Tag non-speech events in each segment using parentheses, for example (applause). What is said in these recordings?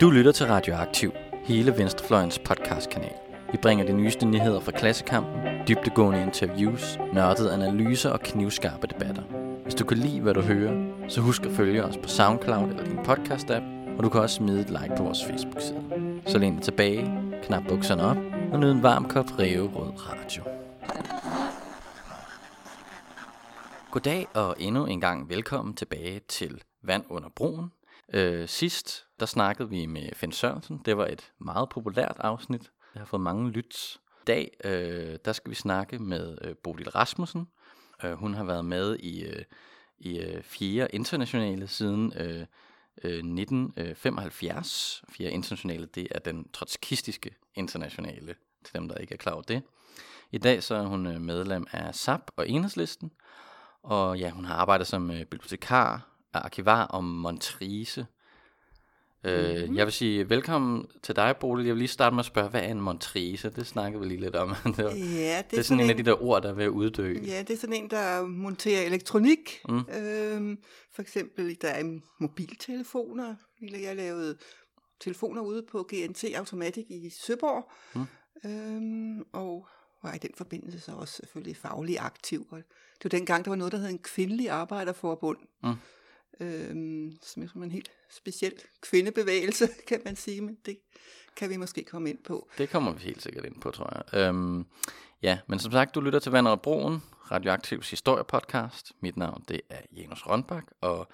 Du lytter til Radioaktiv, hele Venstrefløjens podcastkanal. Vi bringer de nyeste nyheder fra klassekampen, dybtegående interviews, nørdede analyser og knivskarpe debatter. Hvis du kan lide, hvad du hører, så husk at følge os på SoundCloud eller din podcast-app, og du kan også smide et like på vores Facebook-side. Så læn dig tilbage, knap bukserne op og nyd en varm kop Rød Radio. Goddag og endnu en gang velkommen tilbage til Vand under broen. Øh, sidst, der snakkede vi med Finn Sørensen. Det var et meget populært afsnit. Det har fået mange lyts. I dag, øh, der skal vi snakke med øh, Bodil Rasmussen. Øh, hun har været med i, øh, i øh, fire internationale siden øh, øh, 1975. Fire internationale, det er den trotskistiske internationale, til dem, der ikke er klar over det. I dag så er hun øh, medlem af SAP og Enhedslisten, og ja, hun har arbejdet som øh, bibliotekar, arkivar og montrise. Øh, mm-hmm. Jeg vil sige velkommen til dig, Bodil. Jeg vil lige starte med at spørge, hvad er en montrise? Det snakkede vi lige lidt om. (laughs) det, var, ja, det, er det er sådan en af de der ord, der er ved at uddø. Ja, det er sådan en, der monterer elektronik. Mm. Øhm, for eksempel, der er mobiltelefoner. Jeg lavede telefoner ude på GNT Automatic i Søborg. Mm. Øhm, og var i den forbindelse så også selvfølgelig faglig aktiv. Og det var dengang, der var noget, der hed en kvindelig arbejderforbund. Mm. Øhm, som er en helt speciel kvindebevægelse, (laughs) kan man sige, men det kan vi måske komme ind på. Det kommer vi helt sikkert ind på, tror jeg. Øhm, ja, men som sagt, du lytter til Vandret og Broen, Radioaktivs historiepodcast. Mit navn det er Janus Rønbak, og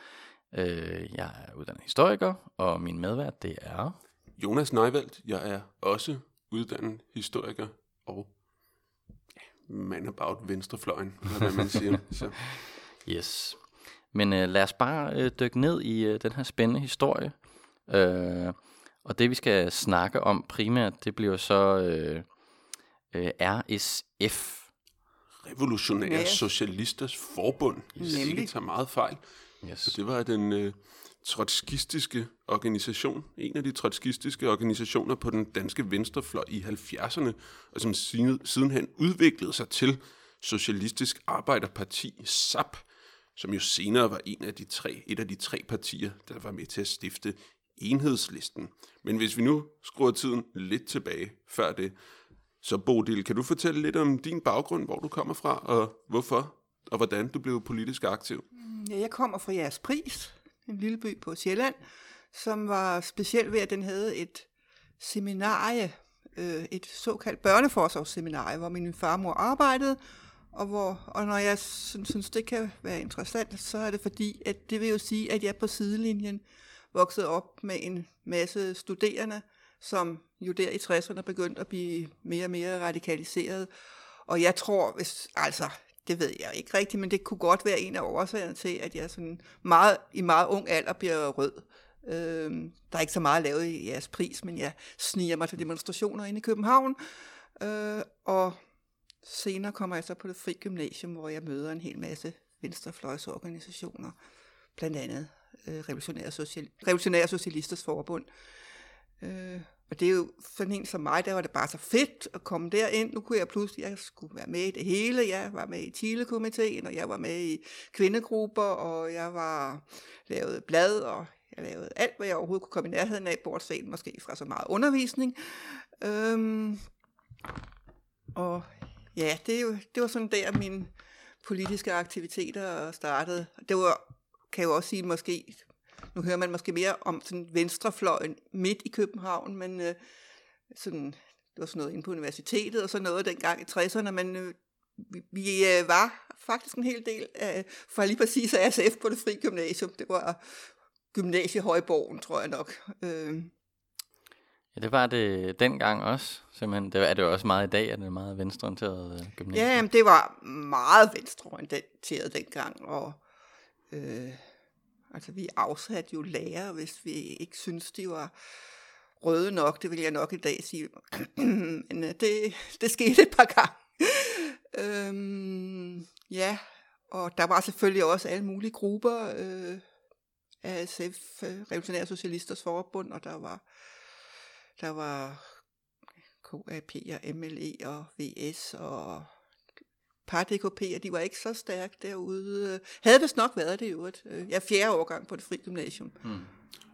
øh, jeg er uddannet historiker, og min medvært det er... Jonas Neuveldt. Jeg er også uddannet historiker og man about venstrefløjen, eller hvad man siger. (laughs) Så. Yes. Men øh, lad os bare øh, dykke ned i øh, den her spændende historie. Øh, og det vi skal snakke om primært, det bliver så øh, øh, RSF. Revolutionære yes. Socialisters Forbund, hvis jeg ikke tager meget fejl. Yes. Så det var den øh, trotskistiske organisation, en af de trotskistiske organisationer på den danske venstrefløj i 70'erne, og som sidenhen udviklede sig til Socialistisk Arbejderparti, SAP, som jo senere var en af de tre, et af de tre partier, der var med til at stifte enhedslisten. Men hvis vi nu skruer tiden lidt tilbage før det, så Bodil, kan du fortælle lidt om din baggrund, hvor du kommer fra, og hvorfor, og hvordan du blev politisk aktiv? Mm, ja, jeg kommer fra jeres pris, en lille by på Sjælland, som var speciel ved, at den havde et seminarie, øh, et såkaldt børneforsorgsseminarie, hvor min farmor arbejdede, og, hvor, og når jeg synes, det kan være interessant, så er det fordi, at det vil jo sige, at jeg på sidelinjen voksede op med en masse studerende, som jo der i 60'erne begyndte at blive mere og mere radikaliseret. Og jeg tror, hvis, altså, det ved jeg ikke rigtigt, men det kunne godt være en af årsagerne til, at jeg sådan meget, i meget ung alder bliver rød. Øhm, der er ikke så meget lavet i jeres pris, men jeg sniger mig til demonstrationer inde i København. Øh, og senere kommer jeg så på det fri gymnasium, hvor jeg møder en hel masse venstrefløjsorganisationer, blandt andet øh, Revolutionære, Social, Revolutionære Socialisters Forbund. Øh, og det er jo sådan en som mig, der var det bare så fedt at komme derind. Nu kunne jeg pludselig, jeg skulle være med i det hele. Jeg var med i Chilekomiteen, og jeg var med i kvindegrupper, og jeg var lavet blad, og jeg lavede alt, hvad jeg overhovedet kunne komme i nærheden af, bortset måske fra så meget undervisning. Øhm, og ja, det, er jo, det var sådan der, mine politiske aktiviteter startede. Det var, kan jeg jo også sige, måske nu hører man måske mere om sådan venstrefløjen midt i København, men øh, sådan, det var sådan noget inde på universitetet og sådan noget dengang i 60'erne, men øh, vi, vi øh, var faktisk en hel del af, for lige præcis af SF på det fri gymnasium. Det var gymnasiehøjborgen, tror jeg nok. Øh. Ja, det var det dengang også, simpelthen. Det er det jo også meget i dag, at det er meget venstreorienteret øh, gymnasium. Ja, jamen, det var meget venstreorienteret dengang, og øh, Altså vi afsatte jo lærere, hvis vi ikke synes, de var røde nok. Det vil jeg nok i dag sige. (clears throat) Men øh, det, det skete et par gange. øhm, ja, og der var selvfølgelig også alle mulige grupper øh, af SF, øh, Revolutionære Socialisters Forbund, og der var, der var KAP og MLE og VS og par DKP'er, de var ikke så stærke derude. Havde vist nok været det i øvrigt. Jeg er fjerde årgang på det fri gymnasium. Hmm.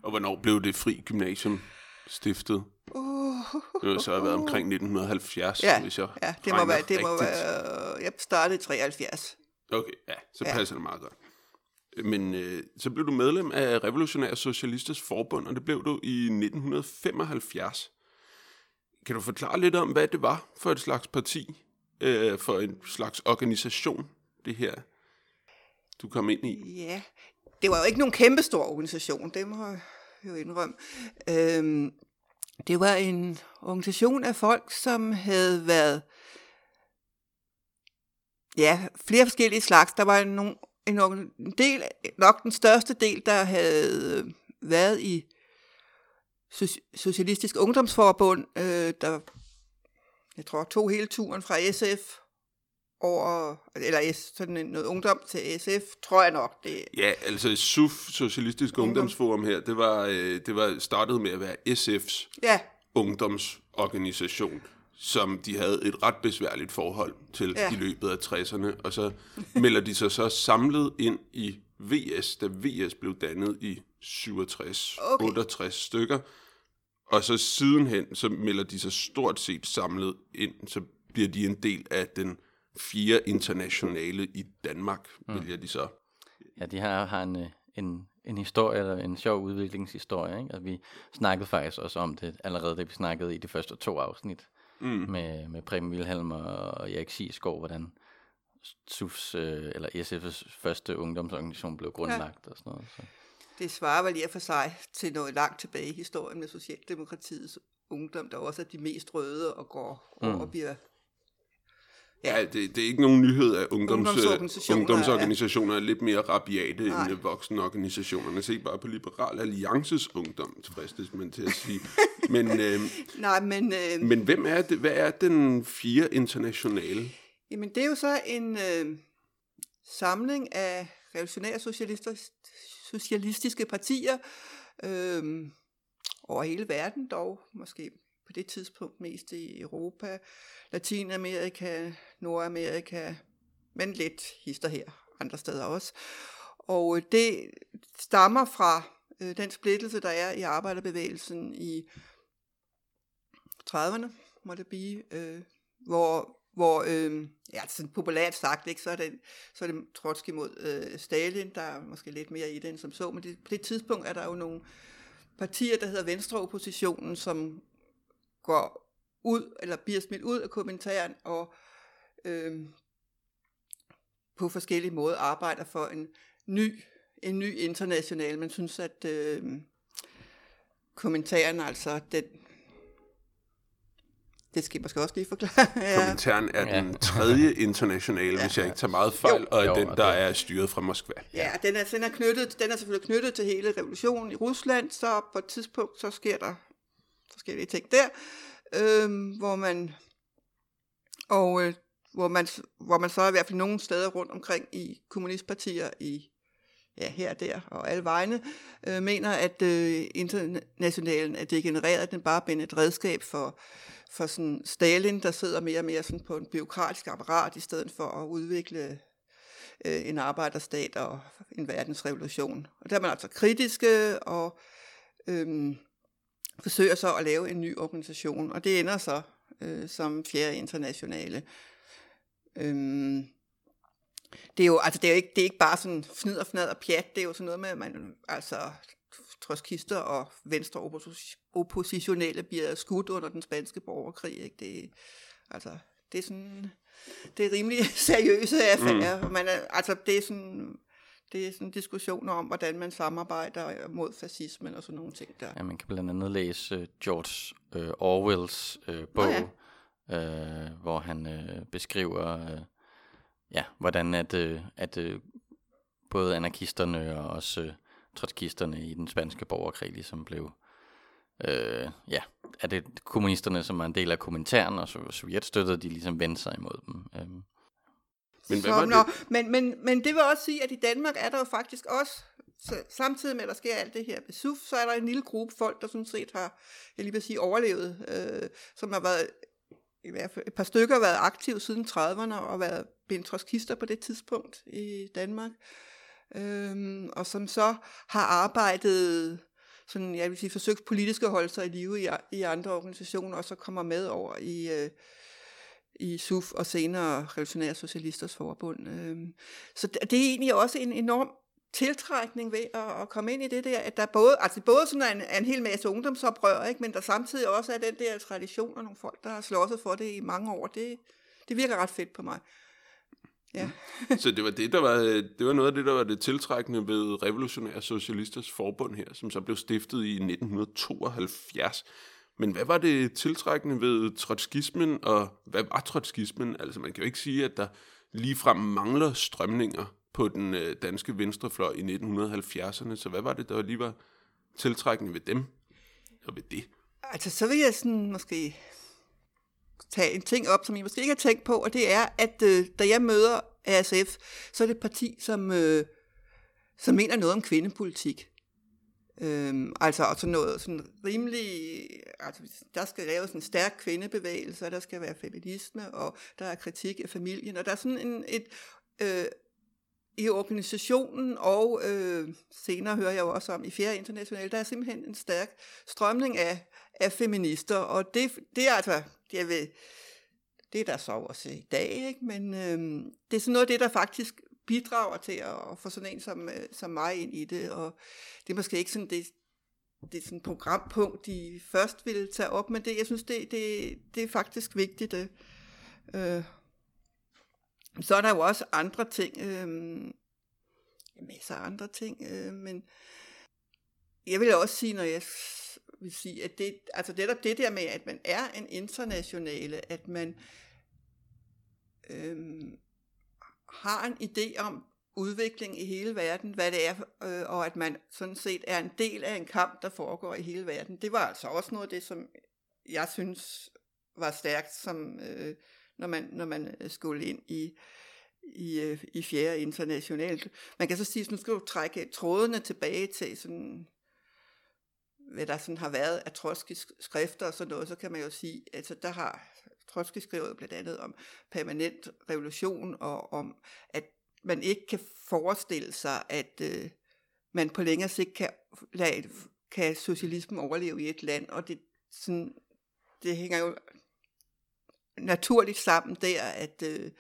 Og hvornår blev det fri gymnasium stiftet? Uh, det har så været omkring 1970, ja, hvis jeg Ja, det må være, det må være, jeg startede i 73. Okay, ja, så ja. passer det meget godt. Men øh, så blev du medlem af Revolutionære Socialisters Forbund, og det blev du i 1975. Kan du forklare lidt om, hvad det var for et slags parti, øh, for en slags organisation, det her, du kom ind i? Ja, det var jo ikke nogen kæmpestor organisation, det må jeg jo indrømme. Øhm, det var en organisation af folk, som havde været ja, flere forskellige slags. Der var nogle en, en del, nok den største del, der havde været i Socialistisk Ungdomsforbund, øh, der jeg tror tog hele turen fra SF over, eller sådan noget ungdom til SF, tror jeg nok. Det. Ja, altså SUF, Socialistisk Ungdom. Ungdomsforum her, det var, øh, det var startet med at være SF's ja. ungdomsorganisation, som de havde et ret besværligt forhold til ja. i løbet af 60'erne, og så melder de sig så samlet ind i VS, da VS blev dannet i 67, okay. 68 stykker, og så sidenhen, så melder de sig stort set samlet ind, så bliver de en del af den fire internationale i Danmark, mm. vælger de så. Ja, de har, har en, øh, en, en historie, eller en sjov udviklingshistorie. Ikke? Altså, vi snakkede faktisk også om det allerede, da vi snakkede i de første to afsnit mm. med, med Preben Wilhelm og Erik Siesgaard, hvordan SUFs, øh, eller SF's første ungdomsorganisation blev grundlagt ja. og sådan noget. Så. Det svarer vel i for sig til noget langt tilbage i historien med Socialdemokratiets ungdom, der også er de mest røde og går mm. og bliver Ja, ja det, det er ikke nogen nyhed, at ungdoms, ungdomsorganisationer, ungdomsorganisationer er, ja. er lidt mere rabiate Nej. end voksenorganisationerne. Se bare på Liberal Alliances ungdom, fristes man til at sige. (laughs) Men, øh, Nej, men, øh, men hvem er det, hvad er den fire internationale? Jamen, det er jo så en øh, samling af revolutionære socialister, socialistiske partier øh, over hele verden dog, måske på det tidspunkt mest i Europa, Latinamerika, Nordamerika, men lidt hister her andre steder også. Og øh, det stammer fra øh, den splittelse, der er i arbejderbevægelsen i 30'erne, må det blive, øh, hvor, hvor øh, ja, sådan populært sagt, ikke, så er det, så er det Trotsky mod øh, Stalin, der er måske lidt mere i det end som så, men det, på det tidspunkt er der jo nogle partier, der hedder Venstreoppositionen, som går ud, eller bliver smidt ud af kommentaren, og øh, på forskellige måder arbejder for en ny, en ny international. Man synes, at øh, kommentaren, altså den, det skal jeg måske også lige forklare. (laughs) ja. Kommentaren er ja. den tredje internationale, (laughs) ja. hvis jeg ikke tager meget fejl, jo. og er den, der er styret fra Moskva. Ja, den er, den, er knyttet, den er selvfølgelig knyttet til hele revolutionen i Rusland, så på et tidspunkt, så sker der forskellige ting der øh, hvor man og øh, hvor man hvor man så i hvert fald nogle steder rundt omkring i kommunistpartier i ja, her og der og alle vegne, øh, mener, at øh, internationalen er degenereret, den bare bliver et redskab for, for sådan Stalin, der sidder mere og mere sådan på en byråkratisk apparat, i stedet for at udvikle øh, en arbejderstat og en verdensrevolution. Og der er man altså kritiske, og øh, forsøger så at lave en ny organisation, og det ender så øh, som fjerde internationale. Øhm, det er jo altså det er jo ikke det er ikke bare sådan fnid og fnad og pjat, det er jo sådan noget med at man altså trotskister og venstre oppositionelle bliver skudt under den spanske borgerkrig, ikke? Det altså det er sådan det er rimelig (laughs) seriøse affære. Mm. Man er, altså det er sådan det er sådan diskussioner om, hvordan man samarbejder mod fascismen og sådan nogle ting der. Ja, man kan blandt andet læse uh, George uh, Orwells uh, bog, oh, ja. uh, hvor han uh, beskriver, uh, ja, hvordan at, uh, at uh, både anarkisterne og også uh, trotskisterne i den spanske borgerkrig ligesom blev øh, ja, er det kommunisterne, som er en del af kommentaren, og så Sovjet støttede, de ligesom vendte sig imod dem. Øh. Men, hvad var det? men, men, men det vil også sige, at i Danmark er der jo faktisk også, så, samtidig med at der sker alt det her ved SUF, så er der en lille gruppe folk, der sådan set har, jeg lige vil sige, overlevet, øh, som har været, i hvert fald et par stykker, været aktive siden 30'erne og været bentroskister på det tidspunkt i Danmark. Øh, og som så har arbejdet sådan, jeg vil sige, forsøgt politisk at holde sig i live i, i andre organisationer, og så kommer med over i, øh, i SUF og senere Revolutionære Socialisters Forbund. Øh, så det er egentlig også en enorm tiltrækning ved at, at komme ind i det der, at der både, altså både sådan en, en hel masse ungdomsoprør, ikke, men der samtidig også er den der tradition og nogle folk, der har slået for det i mange år, det, det virker ret fedt på mig. Ja. (laughs) så det var, det, der var, det var noget af det, der var det tiltrækkende ved Revolutionære Socialisters Forbund her, som så blev stiftet i 1972. Men hvad var det tiltrækkende ved trotskismen, og hvad var trotskismen? Altså man kan jo ikke sige, at der ligefrem mangler strømninger på den øh, danske venstrefløj i 1970'erne, så hvad var det, der lige var tiltrækkende ved dem og ved det? Altså så vil jeg sådan måske tage en ting op, som I måske ikke har tænkt på, og det er, at øh, da jeg møder ASF, så er det et parti, som, øh, som mener noget om kvindepolitik. Øhm, altså også noget sådan rimelig, altså der skal laves en stærk kvindebevægelse, og der skal være feminisme, og der er kritik af familien, og der er sådan en, et, øh, i organisationen, og øh, senere hører jeg jo også om i Fjerde International, der er simpelthen en stærk strømning af, af feminister, og det, det er altså, jeg ved, det er der så også i dag, ikke? men øh, det er sådan noget af det, der faktisk bidrager til at, få sådan en som, øh, som mig ind i det, og det er måske ikke sådan det, det er sådan et programpunkt, de først vil tage op, men det, jeg synes, det, det, det er faktisk vigtigt. Øh, øh så er der jo også andre ting, øh, masser af andre ting, øh, men jeg vil også sige, når jeg vil sige, at det, altså det, der, det der med, at man er en internationale, at man øh, har en idé om udvikling i hele verden, hvad det er, øh, og at man sådan set er en del af en kamp, der foregår i hele verden. Det var altså også noget af det, som jeg synes var stærkt, som øh, når man, når man øh, skulle ind i, i, øh, i fjerde internationalt. Man kan så sige, at nu skal du trække trådene tilbage til sådan, hvad der sådan har været af Trotsky skrifter og sådan noget, så kan man jo sige, altså der har Trotsky skrevet blandt andet om permanent revolution og om, at man ikke kan forestille sig, at øh, man på længere sigt kan, lade, kan socialismen overleve i et land, og det, sådan, det hænger jo naturligt sammen der, at, øh,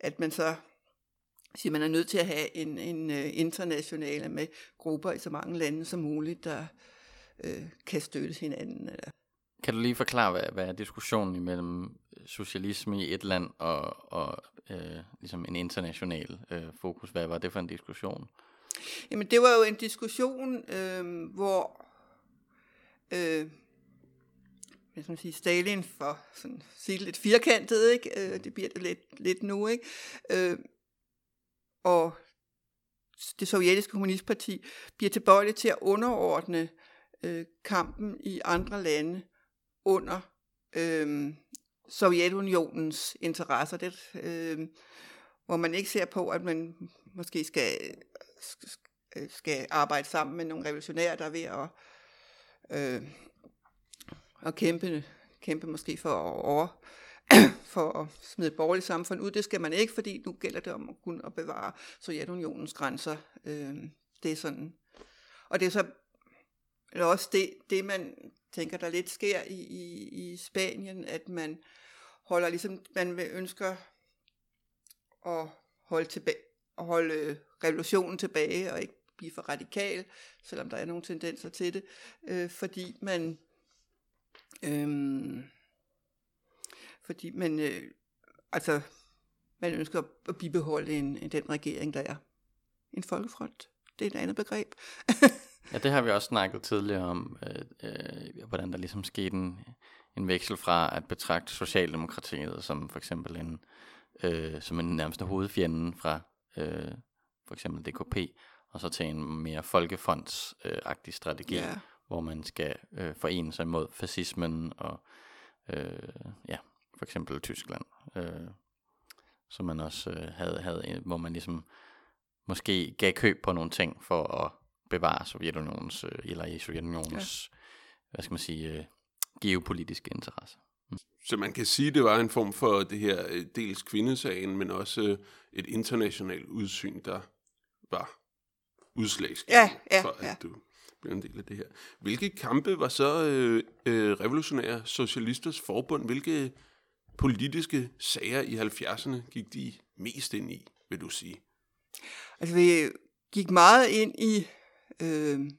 at man så siger, man er nødt til at have en, en øh, internationale med grupper i så mange lande som muligt, der øh, kan støtte hinanden. Eller. Kan du lige forklare, hvad, hvad er diskussionen imellem øh, socialisme i et land og, og øh, ligesom en international øh, fokus? Hvad var det for en diskussion? Jamen det var jo en diskussion, øh, hvor øh, hvis man sige, Stalin for sådan sige lidt firkantet, ikke? Øh, det bliver det lidt, lidt nu, ikke? Øh, og det sovjetiske kommunistparti bliver tilbøjeligt til at underordne øh, kampen i andre lande under øh, Sovjetunionens interesser, det, øh, hvor man ikke ser på, at man måske skal, øh, skal arbejde sammen med nogle revolutionære, der er ved at øh, at kæmpe, kæmpe måske for at over, (coughs) for at smide et borgerligt samfund ud. Det skal man ikke, fordi nu gælder det om at kunne at bevare Sovjetunionens grænser. Øh, det er sådan. Og det er så eller også det, det, man tænker, der lidt sker i, i, i Spanien, at man holder ligesom, man ønsker at holde, tilbage, at holde øh, revolutionen tilbage og ikke blive for radikal, selvom der er nogle tendenser til det, øh, fordi man øh, fordi man, øh, altså, man ønsker at bibeholde en, den regering, der er. En folkefront, det er et andet begreb. (laughs) ja, det har vi også snakket tidligere om, øh, øh, hvordan der ligesom skete en, en veksel fra at betragte Socialdemokratiet som for eksempel en, øh, som en nærmeste hovedfjende fra øh, for eksempel DKP, og så til en mere folkefondsagtig strategi, ja hvor man skal øh, forene sig mod fascismen og øh, ja, for eksempel Tyskland. Øh, så man også øh, havde, havde, hvor man ligesom måske gav køb på nogle ting for at bevare Sovjetunionens, øh, eller i Sovjetunionens, ja. hvad skal man sige, øh, geopolitiske interesse. Mm. Så man kan sige, at det var en form for det her øh, dels kvindesagen, men også et internationalt udsyn, der var udslagsgivende ja, ja, for, at ja. du bliver en del af det her. Hvilke kampe var så øh, øh, revolutionære socialisters forbund? Hvilke politiske sager i 70'erne gik de mest ind i, vil du sige? Altså, vi gik meget ind i, øh,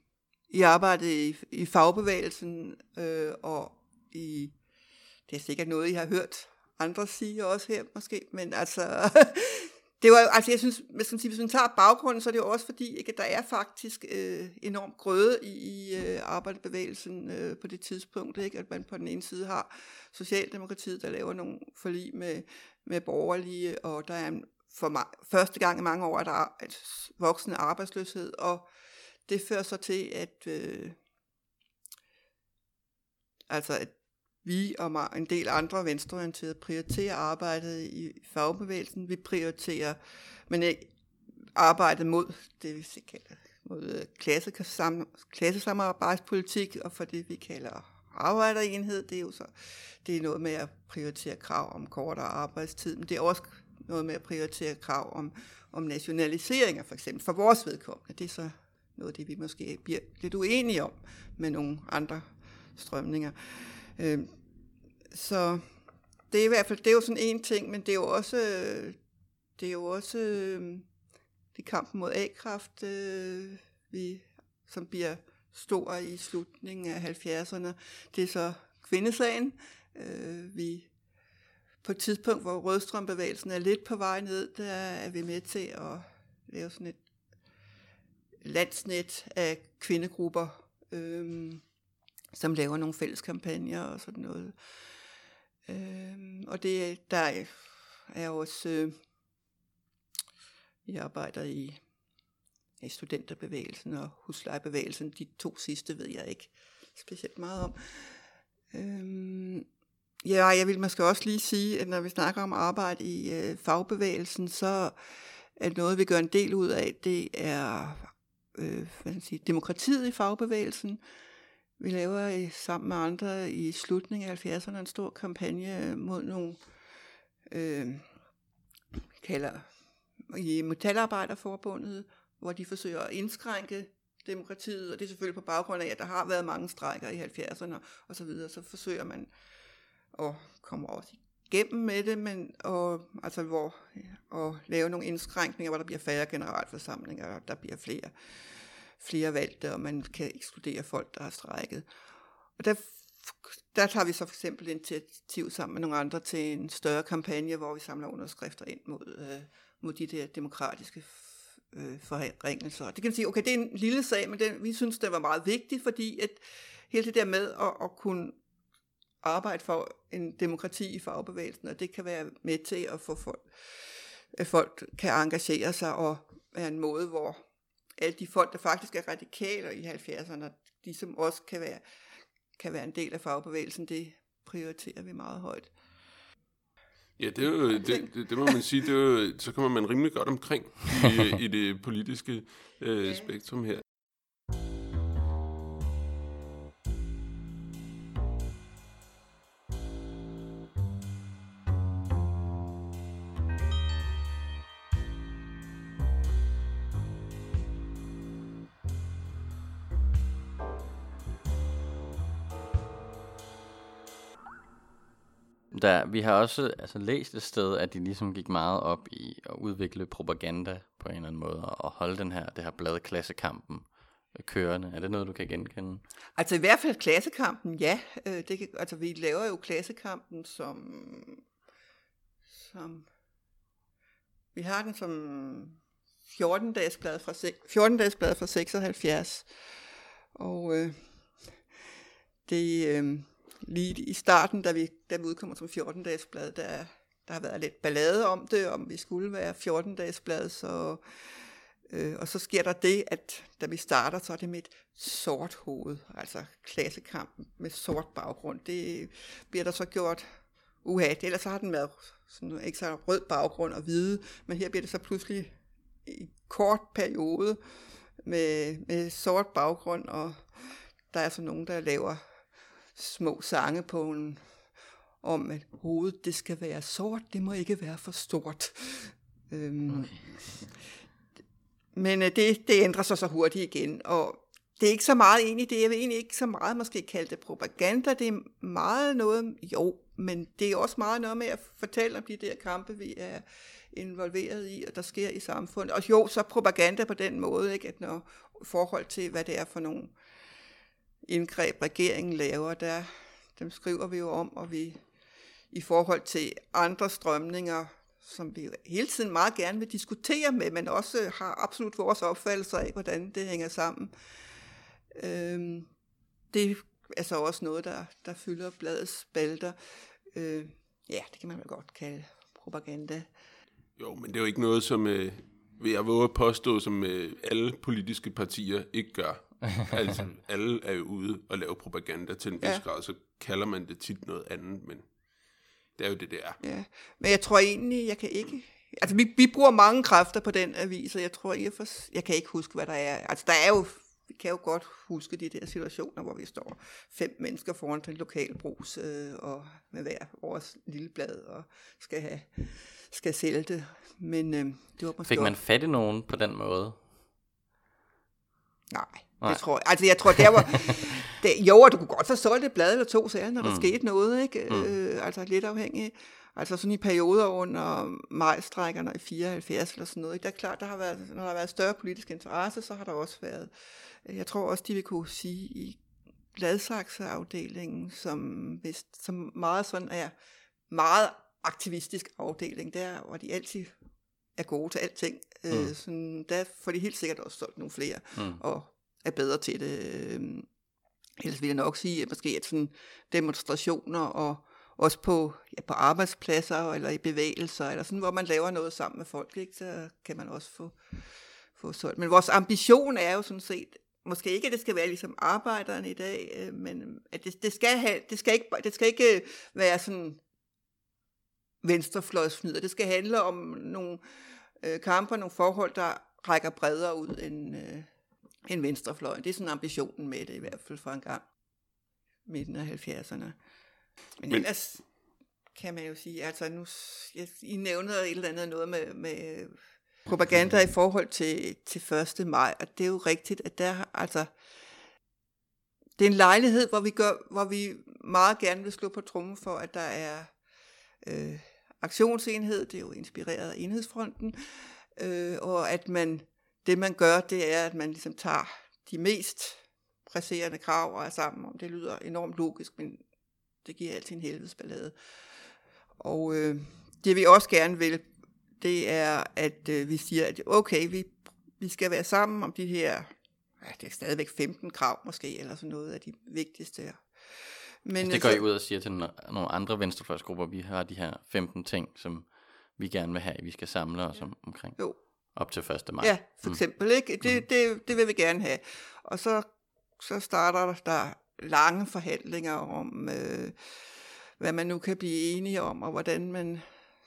i arbejdet i, i fagbevægelsen, øh, og i, det er sikkert noget, I har hørt andre sige også her måske, men altså, (laughs) det var altså jeg synes, hvis man, hvis man tager baggrunden, så er det jo også fordi, ikke, at der er faktisk øh, enormt grøde i, i øh, arbejderbevægelsen øh, på det tidspunkt, ikke? at man på den ene side har Socialdemokratiet, der laver nogle forlig med, med borgerlige, og der er en, for ma- første gang i mange år, at der er en voksende arbejdsløshed, og det fører så til, at øh, altså at vi og en del andre venstreorienterede prioriterer arbejdet i fagbevægelsen. Vi prioriterer men ikke arbejdet mod det, vi kalder mod øh, klassesamarbejdspolitik, og for det, vi kalder arbejderenhed, det er jo så det er noget med at prioritere krav om kortere arbejdstid, men det er også noget med at prioritere krav om, om nationaliseringer, for eksempel, for vores vedkommende. Det er så noget det, vi måske bliver lidt uenige om med nogle andre strømninger. Øh, så det er i hvert fald, det er jo sådan en ting, men det er jo også, det er jo også øhm, det kampen mod A-kraft, øh, vi, som bliver stor i slutningen af 70'erne. Det er så kvindesagen. Øh, vi på et tidspunkt, hvor rødstrømbevægelsen er lidt på vej ned, der er vi med til at lave sådan et landsnet af kvindegrupper, øh, som laver nogle fælles kampagner og sådan noget. Øh, og det, der er også, øh, jeg arbejder i, i studenterbevægelsen og huslejebevægelsen. De to sidste ved jeg ikke specielt meget om. Øh, ja, jeg vil måske også lige sige, at når vi snakker om arbejde i øh, fagbevægelsen, så at noget, vi gør en del ud af, det er øh, hvad skal sige, demokratiet i fagbevægelsen. Vi laver sammen med andre i slutningen af 70'erne en stor kampagne mod nogle, øh, kalder i Metalarbejderforbundet, hvor de forsøger at indskrænke demokratiet, og det er selvfølgelig på baggrund af, at der har været mange strejker i 70'erne og så videre, så forsøger man at komme også igennem med det, men og, altså hvor, og lave nogle indskrænkninger, hvor der bliver færre generalforsamlinger, og der bliver flere flere valgte, og man kan ekskludere folk, der har strækket. Og der, der tager vi så for eksempel initiativ sammen med nogle andre til en større kampagne, hvor vi samler underskrifter ind mod, øh, mod de der demokratiske øh, forringelser. Det kan man sige, okay, det er en lille sag, men den, vi synes, det var meget vigtigt, fordi at hele det der med at, at kunne arbejde for en demokrati i fagbevægelsen, og det kan være med til at få folk, at folk kan engagere sig og være en måde, hvor alle de folk, der faktisk er radikaler i 70'erne, de som også kan være, kan være en del af fagbevægelsen, det prioriterer vi meget højt. Ja, det, er jo, det, det, det må man sige, det er jo, så kommer man rimelig godt omkring i, (laughs) i det politiske øh, spektrum her. Der, vi har også altså, læst et sted, at de ligesom gik meget op i at udvikle propaganda på en eller anden måde, og holde den her, det her blad klassekampen øh, kørende. Er det noget, du kan genkende? Altså i hvert fald klassekampen, ja. Øh, det kan, altså vi laver jo klassekampen som, som vi har den som 14-dages blad fra, 14 blad fra 76. Og øh, det, øh, lige i starten, da vi, da vi udkommer som 14-dages blad, der, der har været lidt ballade om det, om vi skulle være 14-dages blad, så, øh, og så sker der det, at da vi starter, så er det med et sort hoved, altså klassekampen med sort baggrund. Det bliver der så gjort uha, ellers så har den været sådan, ikke så rød baggrund og hvide, men her bliver det så pludselig i kort periode med, med sort baggrund, og der er så nogen, der laver små sange på en, om, at hovedet det skal være sort, det må ikke være for stort. Øhm, okay. Men øh, det, det ændrer sig så hurtigt igen, og det er ikke så meget egentlig, det er egentlig ikke så meget måske kalde det propaganda, det er meget noget, jo, men det er også meget noget med at fortælle om de der kampe, vi er involveret i, og der sker i samfundet. Og jo, så propaganda på den måde, ikke, at når forhold til, hvad det er for nogle indgreb, regeringen laver, der, dem skriver vi jo om, og vi i forhold til andre strømninger, som vi hele tiden meget gerne vil diskutere med, men også har absolut vores opfattelse af, hvordan det hænger sammen. Øhm, det er så også noget, der, der fylder bladets spalter. Øh, ja, det kan man vel godt kalde propaganda. Jo, men det er jo ikke noget, som øh, vil jeg våge at påstå, som øh, alle politiske partier ikke gør. (laughs) altså, alle er jo ude og lave propaganda til en vis ja. grad, så kalder man det tit noget andet, men det er jo det, det er. Ja, men jeg tror egentlig, jeg kan ikke... Altså, vi, vi bruger mange kræfter på den avis, og jeg tror, jeg, for, jeg kan ikke huske, hvad der er. Altså, der er jo vi kan jo godt huske de der situationer, hvor vi står fem mennesker foran den lokale brus, øh, og med hver vores lille blad, og skal, have, skal sælge det. Men øh, det var måske Fik man fat i nogen på den måde? Nej, Nej. det tror jeg. Altså, jeg tror, der var... (laughs) det, jo, og du kunne godt få solgt et blad eller to sager, når der mm. skete noget, ikke? Mm. Øh, altså lidt afhængig. Altså sådan i perioder under majstrækkerne i 74 eller sådan noget. Ikke? Det er klart, der har været, når der har været større politisk interesse, så har der også været jeg tror også, de vil kunne sige i Gladsaxe-afdelingen, som, hvis, som meget sådan er meget aktivistisk afdeling, der hvor de altid er gode til alting. Øh, mm. Øh, sådan, der får de helt sikkert også solgt nogle flere, mm. og er bedre til det. Øh, ellers vil jeg nok sige, at måske at sådan demonstrationer og også på, ja, på arbejdspladser eller i bevægelser, eller sådan, hvor man laver noget sammen med folk, ikke, så kan man også få, få solgt. Men vores ambition er jo sådan set, måske ikke, at det skal være ligesom arbejderne i dag, øh, men at det, det, skal have, det, skal ikke, det skal ikke være sådan venstrefløjsfnyder. Det skal handle om nogle øh, kamper, nogle forhold, der rækker bredere ud end, øh, end venstrefløjen. Det er sådan ambitionen med det i hvert fald for en gang. Midten af 70'erne. Men, Men ellers kan man jo sige, altså nu, jeg, I nævnede et eller andet noget med, med propaganda i forhold til, til 1. maj, og det er jo rigtigt, at der altså, det er en lejlighed, hvor vi, gør, hvor vi meget gerne vil slå på trummen for, at der er øh, aktionsenhed, det er jo inspireret af enhedsfronten, øh, og at man, det man gør, det er, at man ligesom tager de mest presserende krav og er sammen om. Det lyder enormt logisk, men det giver altid en helvedesballade. Og øh, det vi også gerne vil det er, at øh, vi siger, at okay, vi, vi skal være sammen om de her, ja, det er stadigvæk 15 krav måske, eller sådan noget af de vigtigste her. Men, altså, det går I ud og siger til nogle andre venstrefløjsgrupper, vi har de her 15 ting, som vi gerne vil have, vi skal samle os om, omkring. Jo. Op til 1. maj. Ja, for mm. eksempel. Mm. Ikke? Det, mm. det, det vil vi gerne have. Og så, så starter der lange forhandlinger om, øh, hvad man nu kan blive enige om, og hvordan man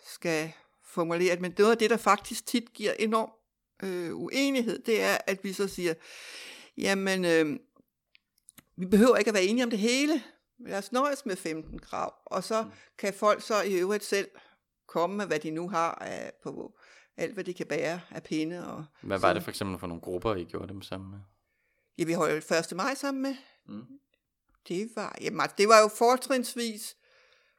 skal formuleret, men noget af det, der faktisk tit giver enorm øh, uenighed, det er, at vi så siger, jamen, øh, vi behøver ikke at være enige om det hele, lad os nøjes med 15 krav, og så mm. kan folk så i øvrigt selv komme med, hvad de nu har af, på alt, hvad de kan bære af pinde. Og hvad var det for eksempel for nogle grupper, I gjorde dem sammen med? Ja, vi holdt 1. maj sammen med. Mm. Det var, jamen, altså, det var jo fortrinsvis,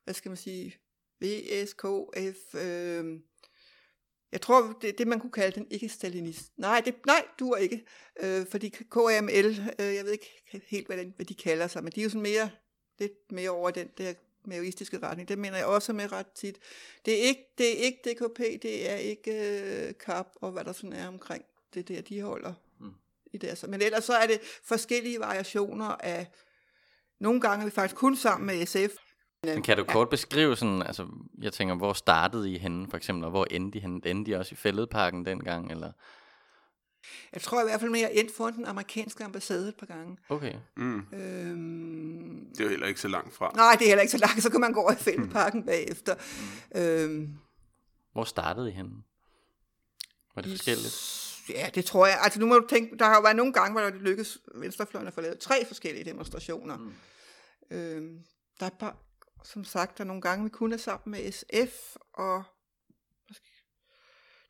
hvad skal man sige, VSKF, øh, jeg tror, det, det man kunne kalde den ikke-stalinist. Nej, det, nej, du er ikke. Øh, fordi KML, øh, jeg ved ikke helt, hvad, den, hvad de kalder sig, men de er jo sådan mere, lidt mere over den der maoistiske retning. Det mener jeg også med ret tit. Det er ikke, det er ikke DKP, det er ikke øh, KAP og hvad der sådan er omkring det der, de holder mm. i deres. Men ellers så er det forskellige variationer af, nogle gange er vi faktisk kun sammen med SF, men kan du kort ja. beskrive sådan, altså, jeg tænker, hvor startede I henne, for eksempel, og hvor endte I henne? Endte I også i fældeparken dengang, eller? Jeg tror i hvert fald mere endt for den amerikanske ambassade et par gange. Okay. Mm. Øhm, det er jo heller ikke så langt fra. Nej, det er heller ikke så langt, så kan man gå over i fældeparken mm. bagefter. Mm. Øhm, hvor startede I henne? Var det forskelligt? Ja, det tror jeg. Altså nu må du tænke, der har jo været nogle gange, hvor det lykkedes venstrefløjen at få lavet tre forskellige demonstrationer. Mm. Øhm, der er bare, som sagt, der nogle gange, vi kunne sammen med SF, og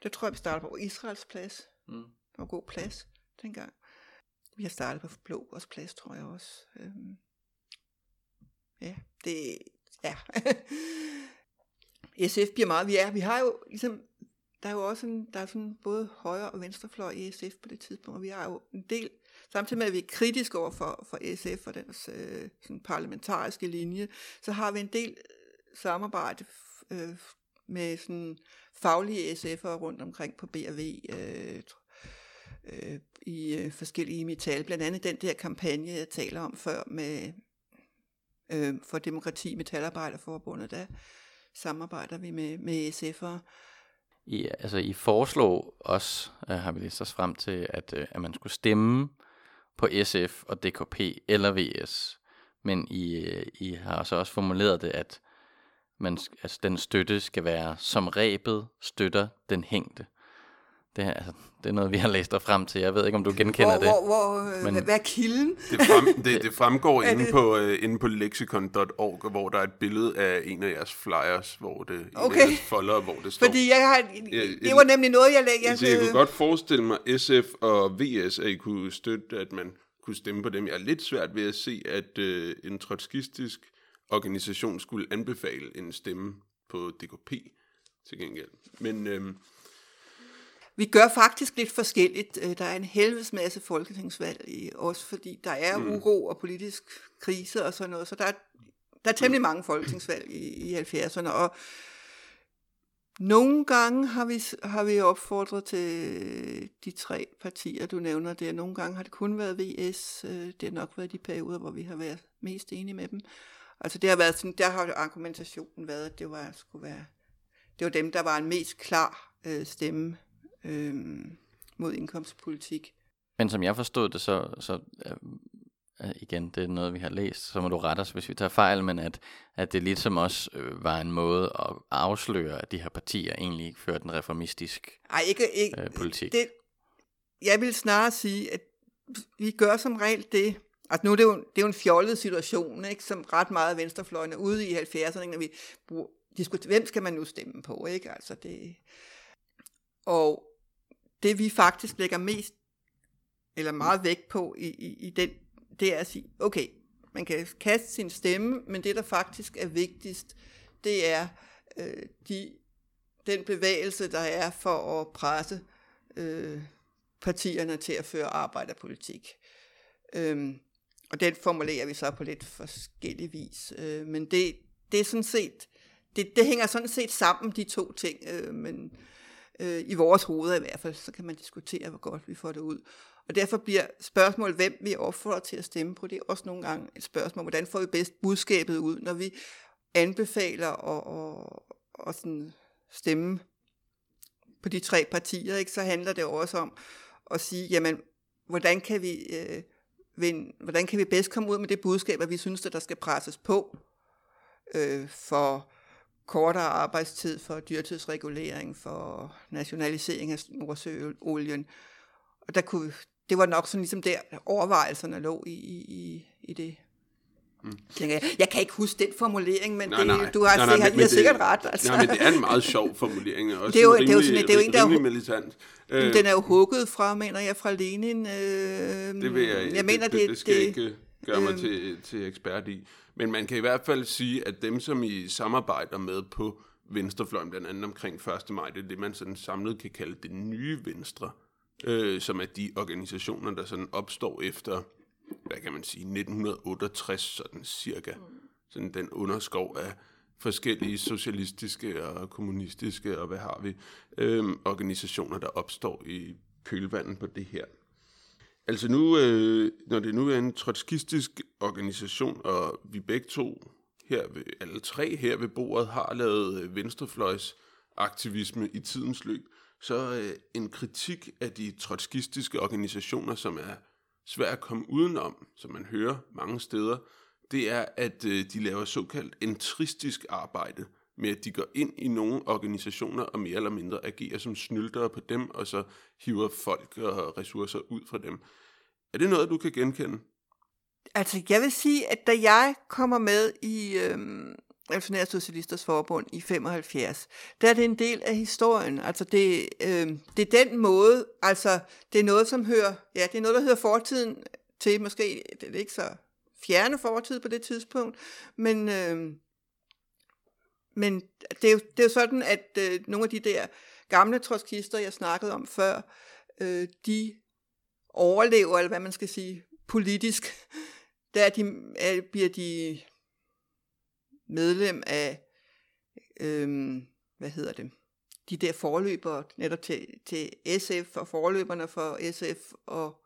det tror jeg, vi starter på Israels plads. Mm var god plads dengang. Vi har startet på Blågårds plads, tror jeg også. Øhm, ja, det, ja. (laughs) SF bliver meget, vi er, vi har jo ligesom, der er jo også en, der er sådan både højre og venstrefløj i SF på det tidspunkt, og vi har jo en del, samtidig med at vi er kritiske over for, for SF og deres øh, sådan parlamentariske linje, så har vi en del øh, samarbejde øh, med sådan faglige SF'ere rundt omkring på B&V, øh, øh, i øh, forskellige metal, blandt andet den der kampagne, jeg taler om før med øh, for Demokrati Metalarbejderforbundet, der samarbejder vi med, med SF'ere. I, altså, I foreslår også, øh, har vi læst os frem til, at, øh, at man skulle stemme på SF og DKP eller VS. Men I, øh, I har så også formuleret det, at man, altså, den støtte skal være som rebet støtter den hængte. Det, er, altså, det er noget, vi har læst dig frem til. Jeg ved ikke, om du genkender hvor, det. Hvor, hvor, men... Hvad er kilden? Det, frem, det, (laughs) det fremgår inde, på, uh, inde på lexicon.org, hvor der er et billede af en af jeres flyers, hvor det okay. en af folder, hvor det står. Fordi jeg har, det var nemlig noget, jeg lagde. Jeg, jeg kunne godt forestille mig, SF og VS, at I kunne støtte, at man kunne stemme på dem. Jeg er lidt svært ved at se, at uh, en trotskistisk organisation skulle anbefale en stemme på DKP til gengæld. Men... Uh, vi gør faktisk lidt forskelligt. Øh, der er en helvedes masse folketingsvalg, i, også fordi der er mm. uro og politisk krise og sådan noget. Så der er, der er temmelig mange folketingsvalg i, i 70'erne, og nogle gange har vi, har vi opfordret til de tre partier, du nævner der. Nogle gange har det kun været VS. Øh, det har nok været de perioder, hvor vi har været mest enige med dem. Altså det har været sådan, der har argumentationen været, at det var, skulle være, det var dem, der var en mest klar øh, stemme øh, mod indkomstpolitik. Men som jeg forstod det, så, så øh, igen, det er noget, vi har læst, så må du rette os, hvis vi tager fejl, men at, at det ligesom også øh, var en måde at afsløre, at de her partier egentlig ikke førte en reformistisk Ej, ikke, ikke, øh, politik. Det, jeg vil snarere sige, at vi gør som regel det, Altså nu er det jo, det er jo en fjollet situation, ikke, som ret meget venstrefløjene ude i 70'erne, når vi bruger, diskuterer, hvem skal man nu stemme på, ikke? Altså det, og det vi faktisk lægger mest, eller meget vægt på i, i, i den, det er at sige, okay, man kan kaste sin stemme, men det der faktisk er vigtigst, det er øh, de, den bevægelse, der er for at presse øh, partierne til at føre arbejderpolitik. Øhm, og den formulerer vi så på lidt forskellig vis. Øh, men det, det er sådan set, det, det hænger sådan set sammen, de to ting. Øh, men øh, Øh, i vores hoveder i hvert fald, så kan man diskutere, hvor godt vi får det ud. Og derfor bliver spørgsmålet, hvem vi opfordrer til at stemme på, det er også nogle gange et spørgsmål, hvordan får vi bedst budskabet ud, når vi anbefaler at, at, at sådan stemme på de tre partier, ikke? så handler det også om at sige, jamen, hvordan kan vi, øh, vinde, hvordan kan vi bedst komme ud med det budskab, at vi synes, at der skal presses på øh, for kortere arbejdstid, for dyrtidsregulering, for nationalisering af Nordsøolien. Og der kunne, det var nok sådan ligesom der, overvejelserne lå i, i, i det. Mm. Jeg, kan ikke huske den formulering, men nej, det, nej, du har, nej, nej, sikkert, men, men sikkert ret. Altså. Nej, men det er en meget sjov formulering. (laughs) Også det er jo, rimelig, det er jo, sådan, det er jo en, der militant. Den er jo hugget fra, mener jeg, fra Lenin. Øh, det vil jeg, jeg mener, det, det, det skal det, gøre mig øh, til, til ekspert i. Men man kan i hvert fald sige, at dem, som I samarbejder med på venstrefløjen, blandt andet omkring 1. maj, det er det, man sådan samlet kan kalde det nye venstre, øh, som er de organisationer, der sådan opstår efter, hvad kan man sige, 1968 sådan cirka. Sådan den underskov af forskellige socialistiske og kommunistiske og hvad har vi, øh, organisationer, der opstår i kølvandet på det her. Altså nu, øh, når det nu er en trotskistisk organisation, og vi begge to her, ved, alle tre her ved bordet, har lavet øh, venstrefløjs aktivisme i tidens løb, så øh, en kritik af de trotskistiske organisationer, som er svært at komme udenom, som man hører mange steder, det er, at øh, de laver såkaldt entristisk arbejde med, at de går ind i nogle organisationer og mere eller mindre agerer som snyldere på dem, og så hiver folk og ressourcer ud fra dem. Er det noget, du kan genkende? Altså, jeg vil sige, at da jeg kommer med i, øhm, Revolutionære Socialisters Forbund i 75, der er det en del af historien. Altså det, øhm, det er den måde, altså det er noget, som hører, ja, det er noget, der hører fortiden til, måske det er ikke så fjerne fortid på det tidspunkt, men, Øhm, men det, er jo, det er jo sådan, at øh, nogle af de der gamle trotskister, jeg snakkede om før, øh, de overlever, eller hvad man skal sige, politisk. Der er de, er, bliver de medlem af, øh, hvad hedder det, de der forløber netop til, til SF og forløberne for SF og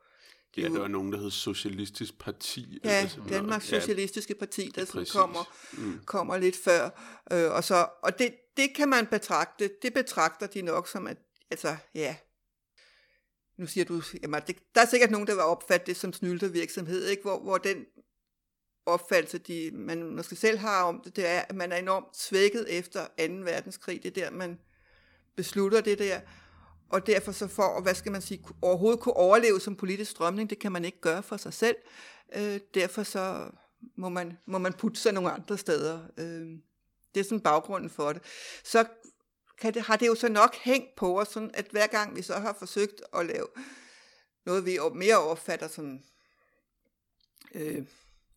Ja, der var nogen, der hed Socialistisk Parti. Ja, eller Danmarks ja, Socialistiske Parti, der ja, kommer, mm. kommer lidt før. Øh, og så, og det, det kan man betragte, det betragter de nok som, at, altså, ja, nu siger du, jamen, det, der er sikkert nogen, der vil opfatte det som snyltervirksomhed, ikke? Hvor, hvor den opfattelse, de, man måske selv har om det, det er, at man er enormt svækket efter 2. verdenskrig. Det er der, man beslutter det der. Og derfor så for, hvad skal man sige, overhovedet kunne overleve som politisk strømning, det kan man ikke gøre for sig selv. Øh, derfor så må man, må man putte sig nogle andre steder. Øh, det er sådan baggrunden for det. Så kan det, har det jo så nok hængt på os, sådan at hver gang vi så har forsøgt at lave noget, vi mere opfatter som øh,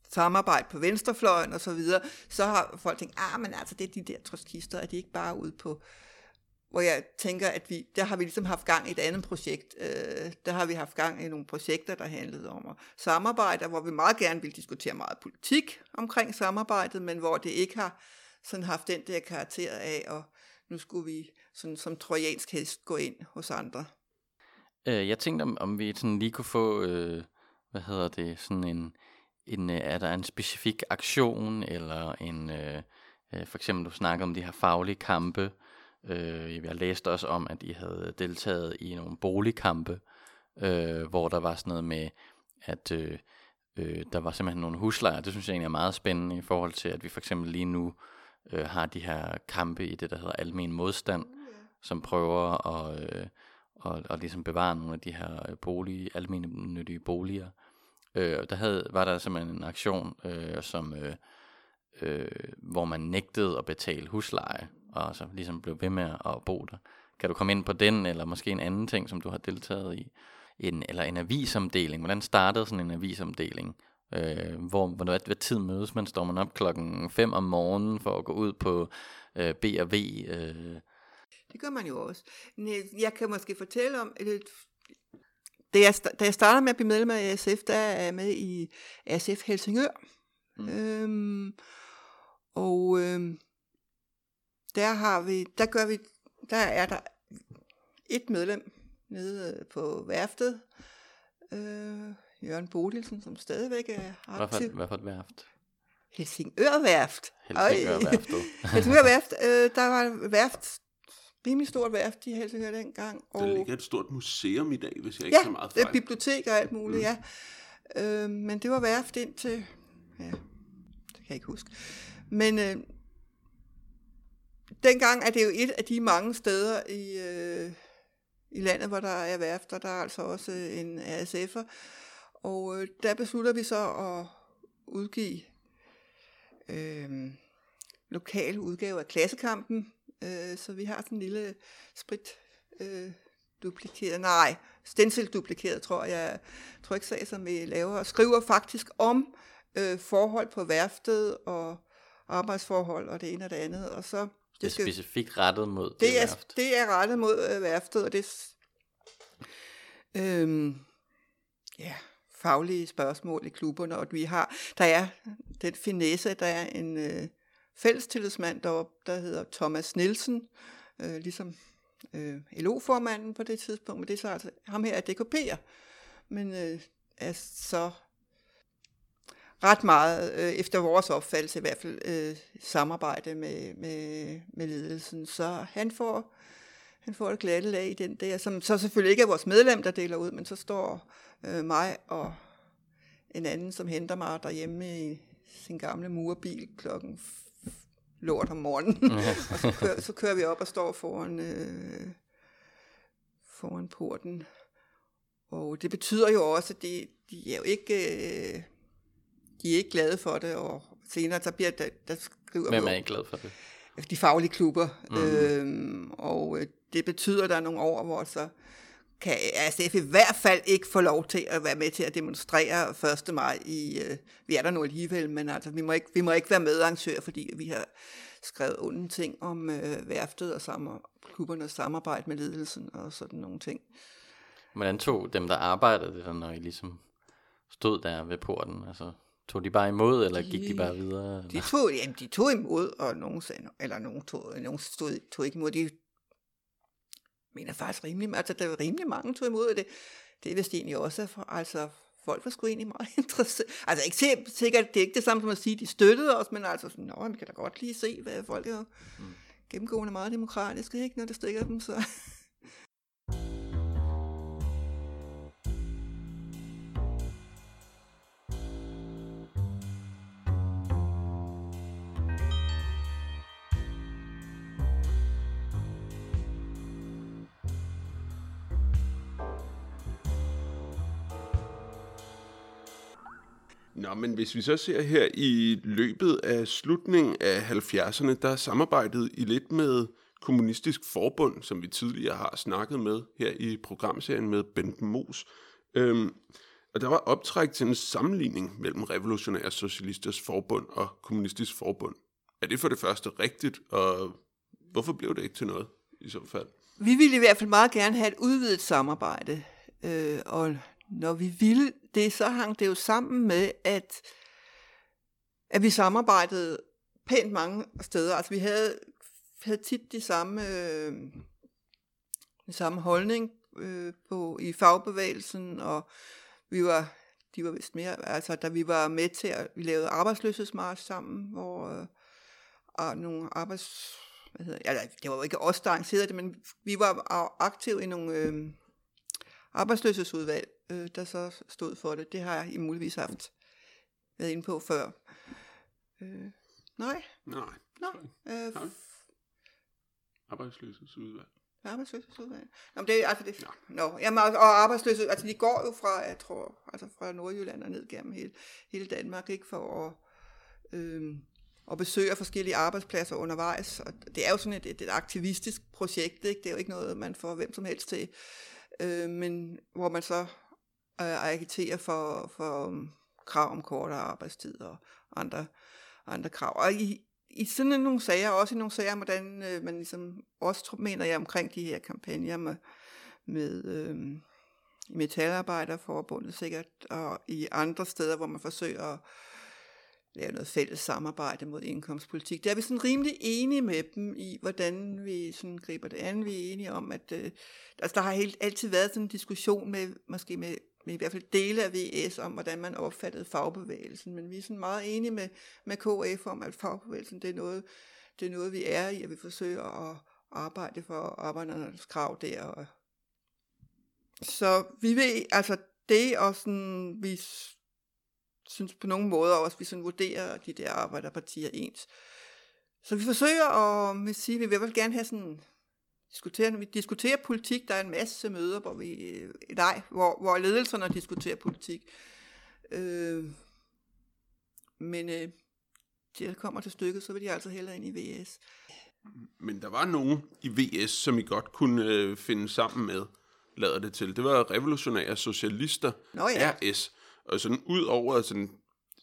samarbejde på venstrefløjen og så videre, så har folk tænkt, ah, men altså det er de der trotskister, er de ikke bare ude på, hvor jeg tænker, at vi, der har vi ligesom haft gang i et andet projekt. Øh, der har vi haft gang i nogle projekter, der handlede om at samarbejde, hvor vi meget gerne vil diskutere meget politik omkring samarbejdet, men hvor det ikke har sådan haft den der karakter af, og nu skulle vi sådan som trojansk hest gå ind hos andre. Øh, jeg tænkte, om, om vi sådan lige kunne få, øh, hvad hedder det, sådan en, en, øh, er der en specifik aktion, eller en, øh, øh, for eksempel du snakker om de her faglige kampe, øh, jeg læste også om, at I havde deltaget i nogle boligkampe, øh, hvor der var sådan noget med, at øh, øh, der var simpelthen nogle huslejer, det synes jeg egentlig er meget spændende i forhold til, at vi for eksempel lige nu øh, har de her kampe i det, der hedder almen modstand, som prøver at, øh, at, at ligesom bevare nogle af de her bolig, almindelige boliger. Øh, der havde, var der simpelthen en aktion, øh, som, øh, øh, hvor man nægtede at betale husleje, og så ligesom blev ved med at bo der. Kan du komme ind på den, eller måske en anden ting, som du har deltaget i? En, eller en avisomdeling. Hvordan startede sådan en avisomdeling? Øh, hvor, hvor hvad tid mødes man? Står man op klokken 5 om morgenen for at gå ud på øh, B og V? Øh. Det gør man jo også. Jeg kan måske fortælle om, at da jeg, da jeg starter med at blive medlem af ASF, der er jeg med i ASF Helsingør. Mm. Øhm, og øhm, der har vi, der gør vi, der er der et medlem nede på værftet, øh, Jørgen Bodilsen, som stadigvæk er aktiv. Hvad for, et værft? Helsingør Værft. Helsingør Værft. (laughs) Helsingør Værft. Øh, der var værft, rimelig stort værft i Helsingør dengang. Og der ligger et stort museum i dag, hvis jeg ikke ja, så meget fejl. Ja, bibliotek og alt muligt, mm. ja. Øh, men det var værft indtil, ja, det kan jeg ikke huske. Men øh, dengang er det jo et af de mange steder i, øh, i landet, hvor der er værfter. Der er altså også øh, en ASF'er. Og øh, der beslutter vi så at udgive øh, lokal udgave af Klassekampen. Øh, så vi har sådan en lille sprit øh, duplikeret, nej, stencil duplikeret, tror jeg, tryksag, som vi laver, og skriver faktisk om øh, forhold på værftet og arbejdsforhold og det ene og det andet, og så det er specifikt rettet mod det, det er, værft. Det er rettet mod øh, værftet, og det øhm, ja, faglige spørgsmål i klubberne, og vi har, der er den finesse, der er en øh, fællestillidsmand deroppe, der hedder Thomas Nielsen, øh, ligesom øh, LO-formanden på det tidspunkt, men det er så altså ham her er DKP'er, men øh, er så ret meget, øh, efter vores opfattelse i hvert fald, øh, samarbejde med, med, med ledelsen. Så han får, han får et glatte lag i den der, som så selvfølgelig ikke er vores medlem, der deler ud, men så står øh, mig og en anden, som henter mig derhjemme i sin gamle murbil klokken lort om morgenen. (laughs) og så kører, så kører vi op og står foran, øh, foran porten. Og det betyder jo også, at de, de er jo ikke... Øh, de er ikke glade for det, og senere så bliver der, der skriver Hvem er ikke glad for det? De faglige klubber. Mm. Øhm, og øh, det betyder, at der er nogle år, hvor så kan ASF i hvert fald ikke få lov til at være med til at demonstrere 1. maj. I, øh, vi er der nu alligevel, men altså, vi, må ikke, vi må ikke være medarrangør, fordi vi har skrevet onde ting om øh, værftet og sammen, klubbernes samarbejde med ledelsen og sådan nogle ting. Hvordan tog dem, der arbejdede det, når I ligesom stod der ved porten? Altså, tog de bare imod, eller gik de bare videre? Eller? De tog, jamen, de tog imod, og nogen, sagde, eller nogen, tog, nogen stod, tog ikke imod. De mener faktisk rimelig, altså der var rimelig mange tog imod det. Det er vist egentlig også, for, altså folk var sgu egentlig meget (laughs) interesseret. Altså ikke sikkert, det er ikke det samme som at sige, de støttede os, men altså sådan, nå, vi kan da godt lige se, hvad folk er mm. gennemgående meget demokratiske, ikke, når det stikker dem, så... Nå, men hvis vi så ser her i løbet af slutningen af 70'erne, der samarbejdede I lidt med Kommunistisk Forbund, som vi tidligere har snakket med her i programserien med Bent Mos. Øhm, og der var optræk til en sammenligning mellem Revolutionære Socialisters Forbund og Kommunistisk Forbund. Er det for det første rigtigt, og hvorfor blev det ikke til noget i så fald? Vi ville i hvert fald meget gerne have et udvidet samarbejde, øh, og når vi ville det, så hang det jo sammen med, at, at vi samarbejdede pænt mange steder. Altså vi havde, havde tit de samme, øh, de samme holdning øh, på, i fagbevægelsen, og vi var, de var vist mere, altså da vi var med til at, vi lavede arbejdsløshedsmarsch sammen, hvor øh, og nogle arbejds, hvad hedder, ja, det var jo ikke os, der arrangerede det, men vi var aktive i nogle øh, arbejdsløshedsudvalg, øh, der så stod for det. Det har I muligvis haft været inde på før. Øh, nej? Nej. Nå, øh, Arbejdsløshedsudvalg. Arbejdsløshedsudvalg. Nå, men det, altså det, ja. nå, jamen, og arbejdsløshed, altså de går jo fra, jeg tror, altså fra Nordjylland og ned gennem hele, hele Danmark, ikke, for at, øh, at besøge forskellige arbejdspladser undervejs. Og det er jo sådan et, et, et aktivistisk projekt, ikke? det er jo ikke noget, man får hvem som helst til, øh, men hvor man så øh, agitere for, for um, krav om kortere arbejdstid og andre, andre krav. Og i, i sådan nogle sager, også i nogle sager, hvordan øh, man ligesom, også mener jeg omkring de her kampagner med, med øh, Metalarbejderforbundet sikkert, og i andre steder, hvor man forsøger at lave noget fælles samarbejde mod indkomstpolitik. Der er vi sådan rimelig enige med dem i, hvordan vi sådan griber det an. Vi er enige om, at øh, altså, der har helt, altid været sådan en diskussion med, måske med med i hvert fald dele af VS om, hvordan man opfattede fagbevægelsen. Men vi er sådan meget enige med, med KF om, at fagbevægelsen det er, noget, det er noget, vi er i, og vi forsøger at arbejde for arbejdernes krav der. Og så vi ved, altså det og sådan, vi synes på nogle måder også, vi sådan vurderer de der arbejderpartier ens. Så vi forsøger at vil sige, vi vil gerne have sådan diskuterer, vi diskuterer politik, der er en masse møder, hvor vi, nej, hvor, hvor ledelserne diskuterer politik. Øh, men øh, det kommer til stykket, så vil de altså hellere ind i VS. Men der var nogen i VS, som I godt kunne øh, finde sammen med, lader det til. Det var revolutionære socialister, Nå ja. RS. Og sådan ud over sådan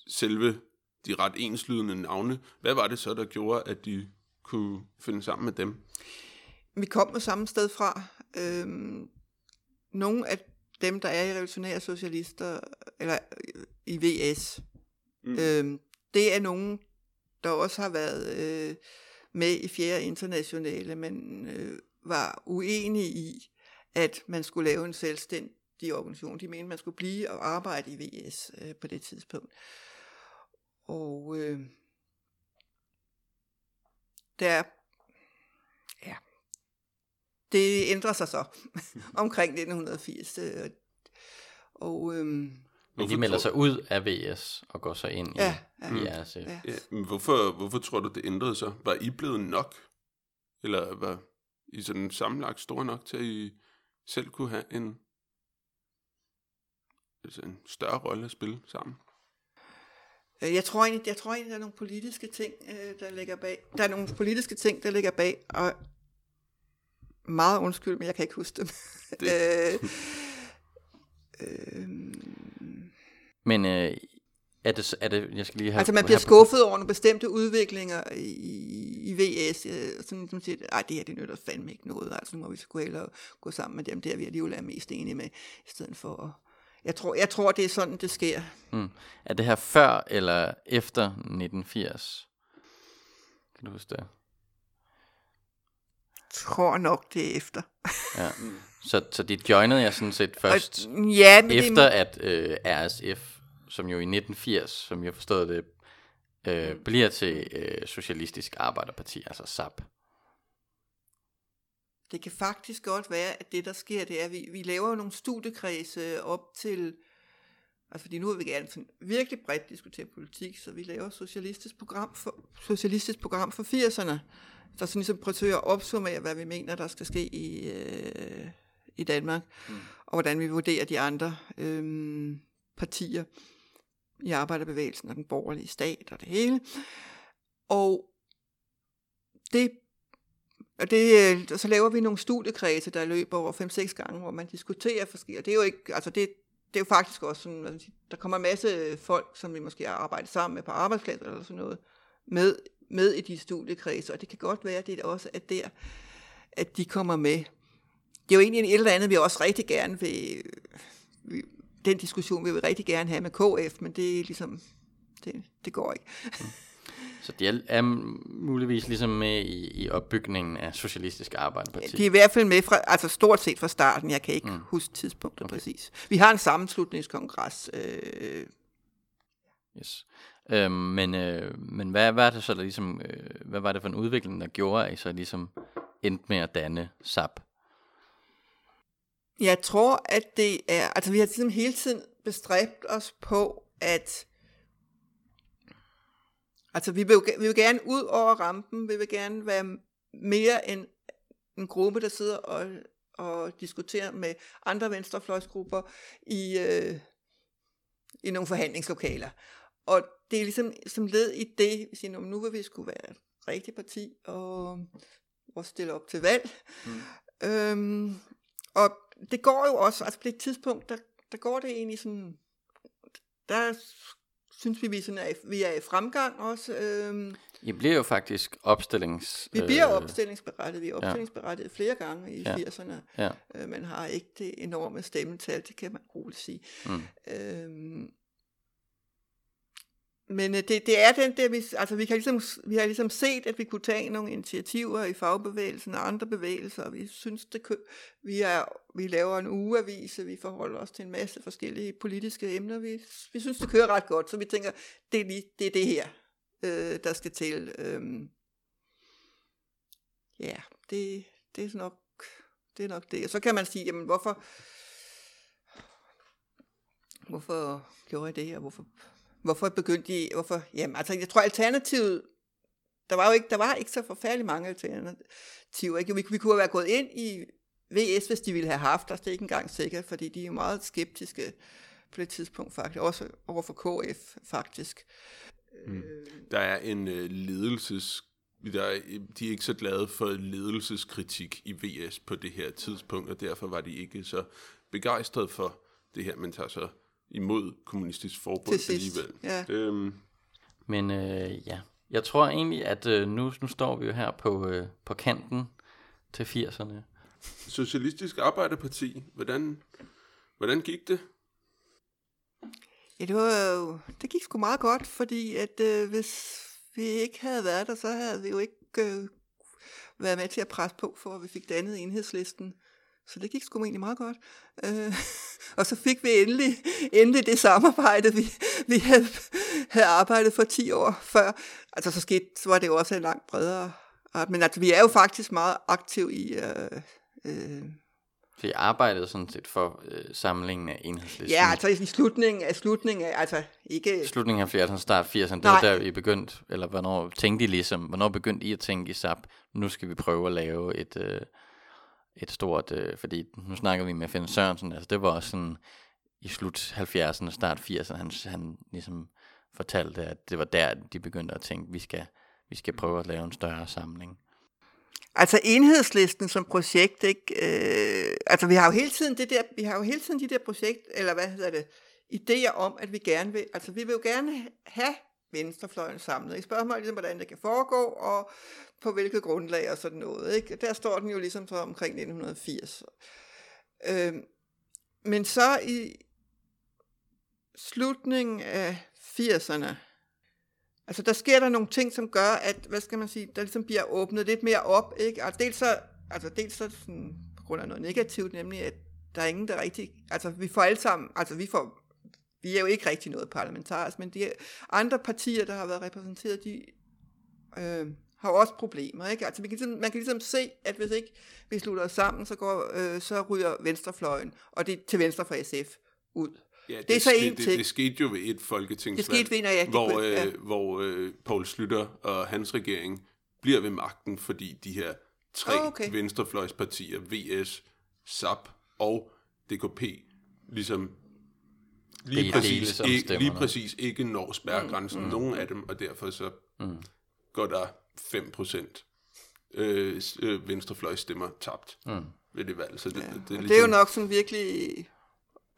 selve de ret enslydende navne, hvad var det så, der gjorde, at de kunne finde sammen med dem? Vi kom jo samme sted fra. Øhm, nogle af dem, der er i revolutionære socialister, eller i VS, mm. øhm, det er nogen, der også har været øh, med i fjerde internationale, men øh, var uenige i, at man skulle lave en selvstændig organisation. De mente, man skulle blive og arbejde i VS øh, på det tidspunkt. Og øh, der det ændrer sig så (laughs) omkring 1980. Øh, og, øhm, men de melder sig ud af VS og går så ind ja, i, ja, i RSF. Ja. Ja, men hvorfor, hvorfor tror du, det ændrede sig? Var I blevet nok? Eller var I sådan sammenlagt store nok til, at I selv kunne have en, altså en større rolle at spille sammen? Øh, jeg tror egentlig, jeg tror egentlig, der er nogle politiske ting, øh, der ligger bag. Der er nogle politiske ting, der ligger bag, og meget undskyld, men jeg kan ikke huske dem. Det. (laughs) øh, øh, men øh, er det, er det, jeg skal lige have... Altså man bliver skuffet over nogle bestemte udviklinger i, i VS, øh, sådan som siger, ej det her det nytter fandme ikke noget, altså nu må vi sgu hellere gå sammen med dem der, vi alligevel er mest enige med, i stedet for at jeg tror, jeg tror, det er sådan, det sker. Mm. Er det her før eller efter 1980? Kan du huske det? Tror nok, det er efter. ja. Så, så de joinede jeg sådan set først, Og, ja, men efter det... at øh, RSF, som jo i 1980, som jeg forstod det, øh, mm. bliver til øh, Socialistisk Arbejderparti, altså SAP. Det kan faktisk godt være, at det der sker, det er, at vi, vi laver nogle studiekredse op til, altså fordi nu vil vi gerne sådan virkelig bredt diskutere politik, så vi laver socialistisk program for, socialistisk program for 80'erne, der sådan ligesom prøver at opsummere, hvad vi mener, der skal ske i, øh, i Danmark, mm. og hvordan vi vurderer de andre øh, partier i arbejderbevægelsen og den borgerlige stat og det hele. Og det og det, øh, så laver vi nogle studiekredse, der løber over 5-6 gange, hvor man diskuterer forskellige. Det er jo ikke, altså det, det er jo faktisk også sådan, der kommer en masse folk, som vi måske har arbejdet sammen med på arbejdspladser eller sådan noget, med, med i de studiekredse, og det kan godt være, at det også er der, at de kommer med. Det er jo egentlig et eller andet, vi også rigtig gerne vil, den diskussion vil vi rigtig gerne have med KF, men det er ligesom, det, det går ikke. Mm. Så de er, muligvis ligesom med i, i opbygningen af Socialistisk Arbejderparti? De er i hvert fald med, fra, altså stort set fra starten. Jeg kan ikke mm. huske tidspunktet okay. præcis. Vi har en sammenslutningskongres. Øh. Yes. Øhm, men øh, men hvad, hvad, er det så, der ligesom, øh, hvad var det for en udvikling, der gjorde, at I så ligesom endte med at danne SAP? Jeg tror, at det er, altså vi har ligesom hele tiden bestræbt os på, at Altså, vi vil, vi vil gerne ud over rampen, vi vil gerne være mere end en gruppe, der sidder og, og diskuterer med andre venstrefløjsgrupper i, øh, i nogle forhandlingslokaler. Og det er ligesom som led i det, vi siger, nu vil vi skulle være et rigtigt parti og, og stille op til valg. Mm. Øhm, og det går jo også, altså på et tidspunkt, der, der går det egentlig sådan, der synes vi, vi, sådan er, vi er i fremgang også. Øhm, I bliver jo faktisk opstillings... Vi bliver øh, opstillingsberettet. Vi er opstillingsberettet ja. flere gange i ja. 80'erne. Ja. Øh, man har ikke det enorme stemmetal, det kan man roligt sige. Mm. Øhm, men øh, det, det er den der, vi, altså vi, kan ligesom, vi har ligesom set, at vi kunne tage nogle initiativer i fagbevægelsen og andre bevægelser, og vi synes, det kø, vi, er, vi laver en ugeavise, vi forholder os til en masse forskellige politiske emner, vi, vi synes, det kører ret godt, så vi tænker, det er, lige, det, er det her, øh, der skal til. Øh, ja, det, det er nok det er nok det. Og så kan man sige, jamen hvorfor, hvorfor gjorde jeg det, her? hvorfor Hvorfor begyndte de, hvorfor, jamen altså, jeg tror alternativet, der var jo ikke, der var ikke så forfærdeligt mange alternativer. Ikke? Vi, vi kunne have været gået ind i VS, hvis de ville have haft os, det er ikke engang sikkert, fordi de er meget skeptiske på det tidspunkt faktisk, også over for KF faktisk. Mm. Der er en uh, ledelses der er, de er ikke så glade for ledelseskritik i VS på det her tidspunkt, og derfor var de ikke så begejstrede for det her, men tager så imod kommunistisk forbund Til alligevel. Ja. Øhm. Men øh, ja, jeg tror egentlig, at øh, nu, nu står vi jo her på, øh, på kanten til 80'erne. Socialistisk Arbejderparti, hvordan, hvordan gik det? Ja, det, var, jo, det gik sgu meget godt, fordi at øh, hvis vi ikke havde været der, så havde vi jo ikke øh, været med til at presse på, for at vi fik dannet enhedslisten. Så det gik sgu egentlig meget godt. Øh, (laughs) og så fik vi endelig, endelig det samarbejde, vi, vi havde, havde arbejdet for 10 år før. Altså så, skete, så var det jo også en langt bredere art. Men altså, vi er jo faktisk meget aktive i... Øh, øh, så I arbejdede sådan set for øh, samlingen af enhedslisten? Ja, altså i slutningen af slutningen af, altså ikke... Slutningen af 80'erne, start 80'erne, det var der I begyndte, eller hvornår tænkte I ligesom, hvornår begyndte I at tænke i SAP, nu skal vi prøve at lave et, øh, et stort, øh, fordi nu snakker vi med Finn Sørensen, altså det var også sådan i slut 70'erne, start 80'erne, han, han ligesom fortalte, at det var der, de begyndte at tænke, vi skal, vi skal prøve at lave en større samling. Altså enhedslisten som projekt, ikke? Øh, altså vi har jo hele tiden det der, vi har jo hele tiden de der projekt, eller hvad hedder det, idéer om, at vi gerne vil, altså vi vil jo gerne have venstrefløjen samlet. Ikke? Spørgsmålet er ligesom, hvordan det kan foregå, og på hvilket grundlag og sådan noget. Ikke? Der står den jo ligesom så omkring 1980. Øh, men så i slutningen af 80'erne, altså der sker der nogle ting, som gør, at, hvad skal man sige, der ligesom bliver åbnet lidt mere op, ikke? Og dels så, altså dels så sådan, på grund af noget negativt, nemlig at der er ingen, der rigtig, altså vi får alle sammen, altså vi får, vi er jo ikke rigtig noget parlamentarisk, men de andre partier, der har været repræsenteret, de øh, har også problemer, ikke? Altså vi kan, ligesom, man kan ligesom se, at hvis ikke vi slutter os sammen, så, går, øh, så ryger venstrefløjen, og det er til venstre for SF, ud. Ja, det, det er så en det, det, det skete jo ved et folketingsvalg, det skete ved, ja, det hvor, øh, ja. hvor øh, Poul Slytter og hans regering bliver ved magten, fordi de her tre oh, okay. venstrefløjspartier, VS, SAP og DKP, ligesom lige, det præcis, ikke, lige præcis ikke når spærregrænsen, mm, mm. nogen af dem, og derfor så mm. går der 5% øh, øh, venstrefløjstemmer tabt mm. ved det valg. Så det, ja. det, det, er ligesom, det er jo nok sådan virkelig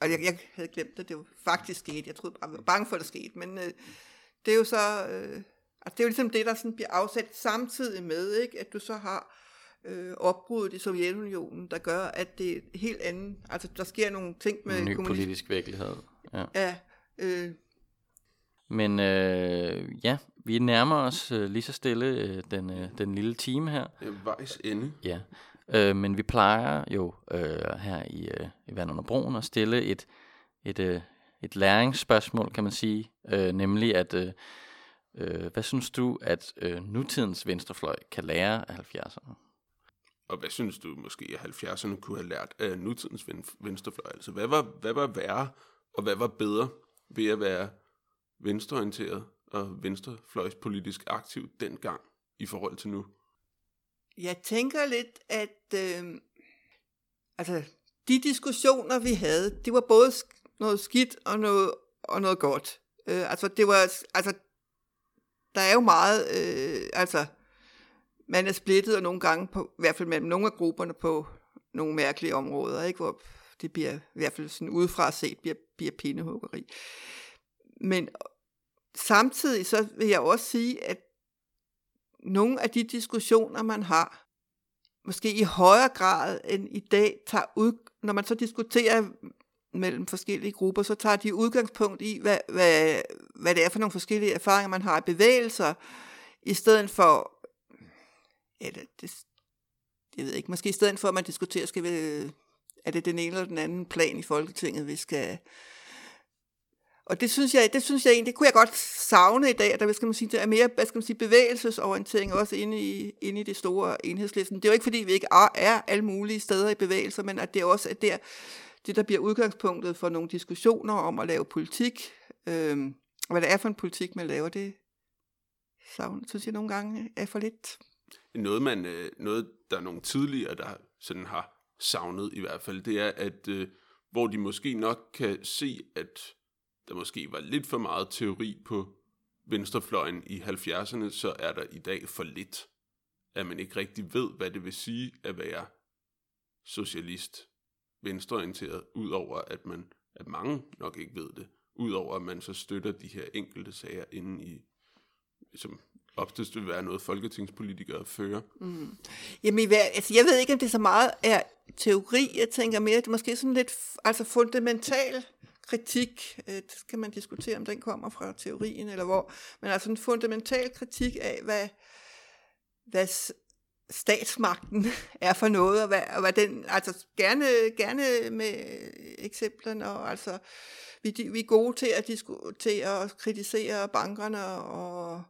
og jeg, jeg havde glemt det, det var faktisk sket. Jeg troede bare, jeg var bange for, at det skete. Men øh, det er jo så, øh, altså det er jo ligesom det, der sådan bliver afsat samtidig med, ikke? at du så har øh, opbruddet i Sovjetunionen, der gør, at det er helt andet, altså der sker nogle ting med... En ny kommunist- politisk virkelighed. Ja. ja øh, men øh, ja, vi nærmer os øh, lige så stille øh, den, øh, den lille time her. Ja, vejs ende. Ja. Øh, men vi plejer jo øh, her i, øh, i Vand under Broen at stille et, et, øh, et læringsspørgsmål, kan man sige. Øh, nemlig at, øh, øh, hvad synes du, at øh, nutidens venstrefløj kan lære af 70'erne? Og hvad synes du måske, at 70'erne kunne have lært af nutidens venstrefløj? Altså, hvad var, hvad var værre, og hvad var bedre ved at være venstreorienteret og venstrefløjspolitisk aktiv dengang i forhold til nu? Jeg tænker lidt, at øh, altså, de diskussioner, vi havde, det var både noget skidt og noget, og noget godt. Øh, altså, det var, altså, der er jo meget, øh, altså, man er splittet, og nogle gange, på, i hvert fald mellem nogle af grupperne, på nogle mærkelige områder, ikke? hvor det bliver, i hvert fald sådan udefra set, bliver, bliver pindehuggeri. Men samtidig så vil jeg også sige, at nogle af de diskussioner, man har, måske i højere grad end i dag, tager ud, når man så diskuterer mellem forskellige grupper, så tager de udgangspunkt i, hvad, hvad, hvad det er for nogle forskellige erfaringer, man har i bevægelser, i stedet for, eller det, jeg ved ikke, måske i stedet for, at man diskuterer, skal vi, er det den ene eller den anden plan i Folketinget, vi skal, og det synes jeg, det synes jeg egentlig, det kunne jeg godt savne i dag, at der skal man sige, der er mere hvad skal man sige, bevægelsesorientering også inde i, inde i det store enhedslisten. Det er jo ikke fordi, vi ikke er alle mulige steder i bevægelser, men at det også er der, det der bliver udgangspunktet for nogle diskussioner om at lave politik, øhm, og hvad det er for en politik, man laver, det savner, synes jeg nogle gange er for lidt. Noget, man, øh, noget der er nogle tidligere, der sådan har savnet i hvert fald, det er, at øh, hvor de måske nok kan se, at der måske var lidt for meget teori på venstrefløjen i 70'erne, så er der i dag for lidt, at man ikke rigtig ved, hvad det vil sige at være socialist, venstreorienteret, udover at man, at mange nok ikke ved det, udover at man så støtter de her enkelte sager inde i, som oftest vil være noget, folketingspolitikere fører. Mm. Jamen, altså, jeg ved ikke, om det så meget er teori. Jeg tænker mere, det er måske sådan lidt altså fundamental kritik, øh, det skal man diskutere, om den kommer fra teorien eller hvor, men altså en fundamental kritik af, hvad, hvad statsmagten (laughs) er for noget, og hvad, og hvad den, altså gerne, gerne med eksemplerne, og altså, vi, vi er gode til at diskutere og kritisere bankerne og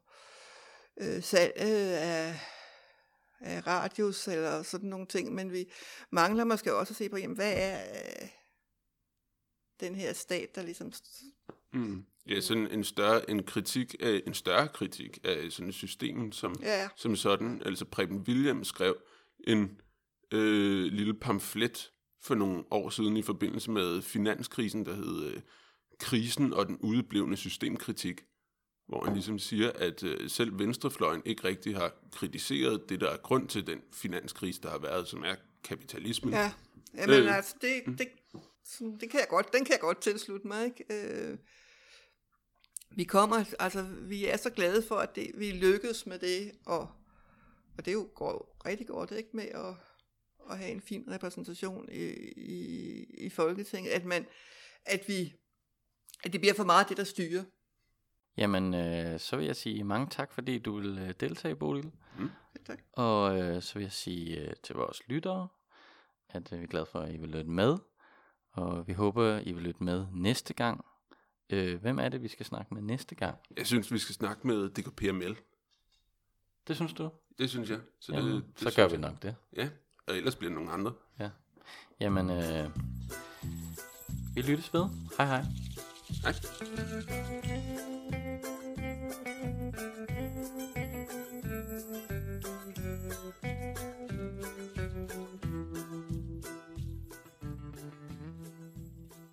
øh, salget af, af radius eller sådan nogle ting, men vi mangler måske også at se på, jamen, hvad er, den her stat, der ligesom... Mm. Ja, sådan en større, en kritik af, en større kritik af sådan et system som, ja. som sådan. Altså Preben William skrev en øh, lille pamflet for nogle år siden i forbindelse med finanskrisen, der hed øh, Krisen og den udeblevende systemkritik, hvor han ligesom siger, at øh, selv venstrefløjen ikke rigtig har kritiseret det, der er grund til den finanskrise, der har været, som er kapitalismen. Ja, Jamen, øh, altså, det, det, sådan, det kan jeg godt, den kan jeg godt tilslutte mig, ikke? Øh, vi kommer, altså, vi er så glade for, at det, vi lykkedes med det, og, og det er jo går rigtig godt, ikke, med at, at have en fin repræsentation i, i, i Folketinget, at man, at vi, at det bliver for meget det, der styrer. Jamen, øh, så vil jeg sige mange tak, fordi du vil øh, deltage, Bodil. Mm. Tak. Og øh, så vil jeg sige øh, til vores lyttere, at øh, vi er glade for, at I vil lytte med. Og vi håber, I vil lytte med næste gang. Øh, hvem er det, vi skal snakke med næste gang? Jeg synes, vi skal snakke med DKPML. Det synes du? Det synes jeg. Så, Jamen, det, det så gør vi nok det. Ja, og ellers bliver det nogle andre. Ja. Jamen, øh, vi lyttes ved. Hej hej. Hej.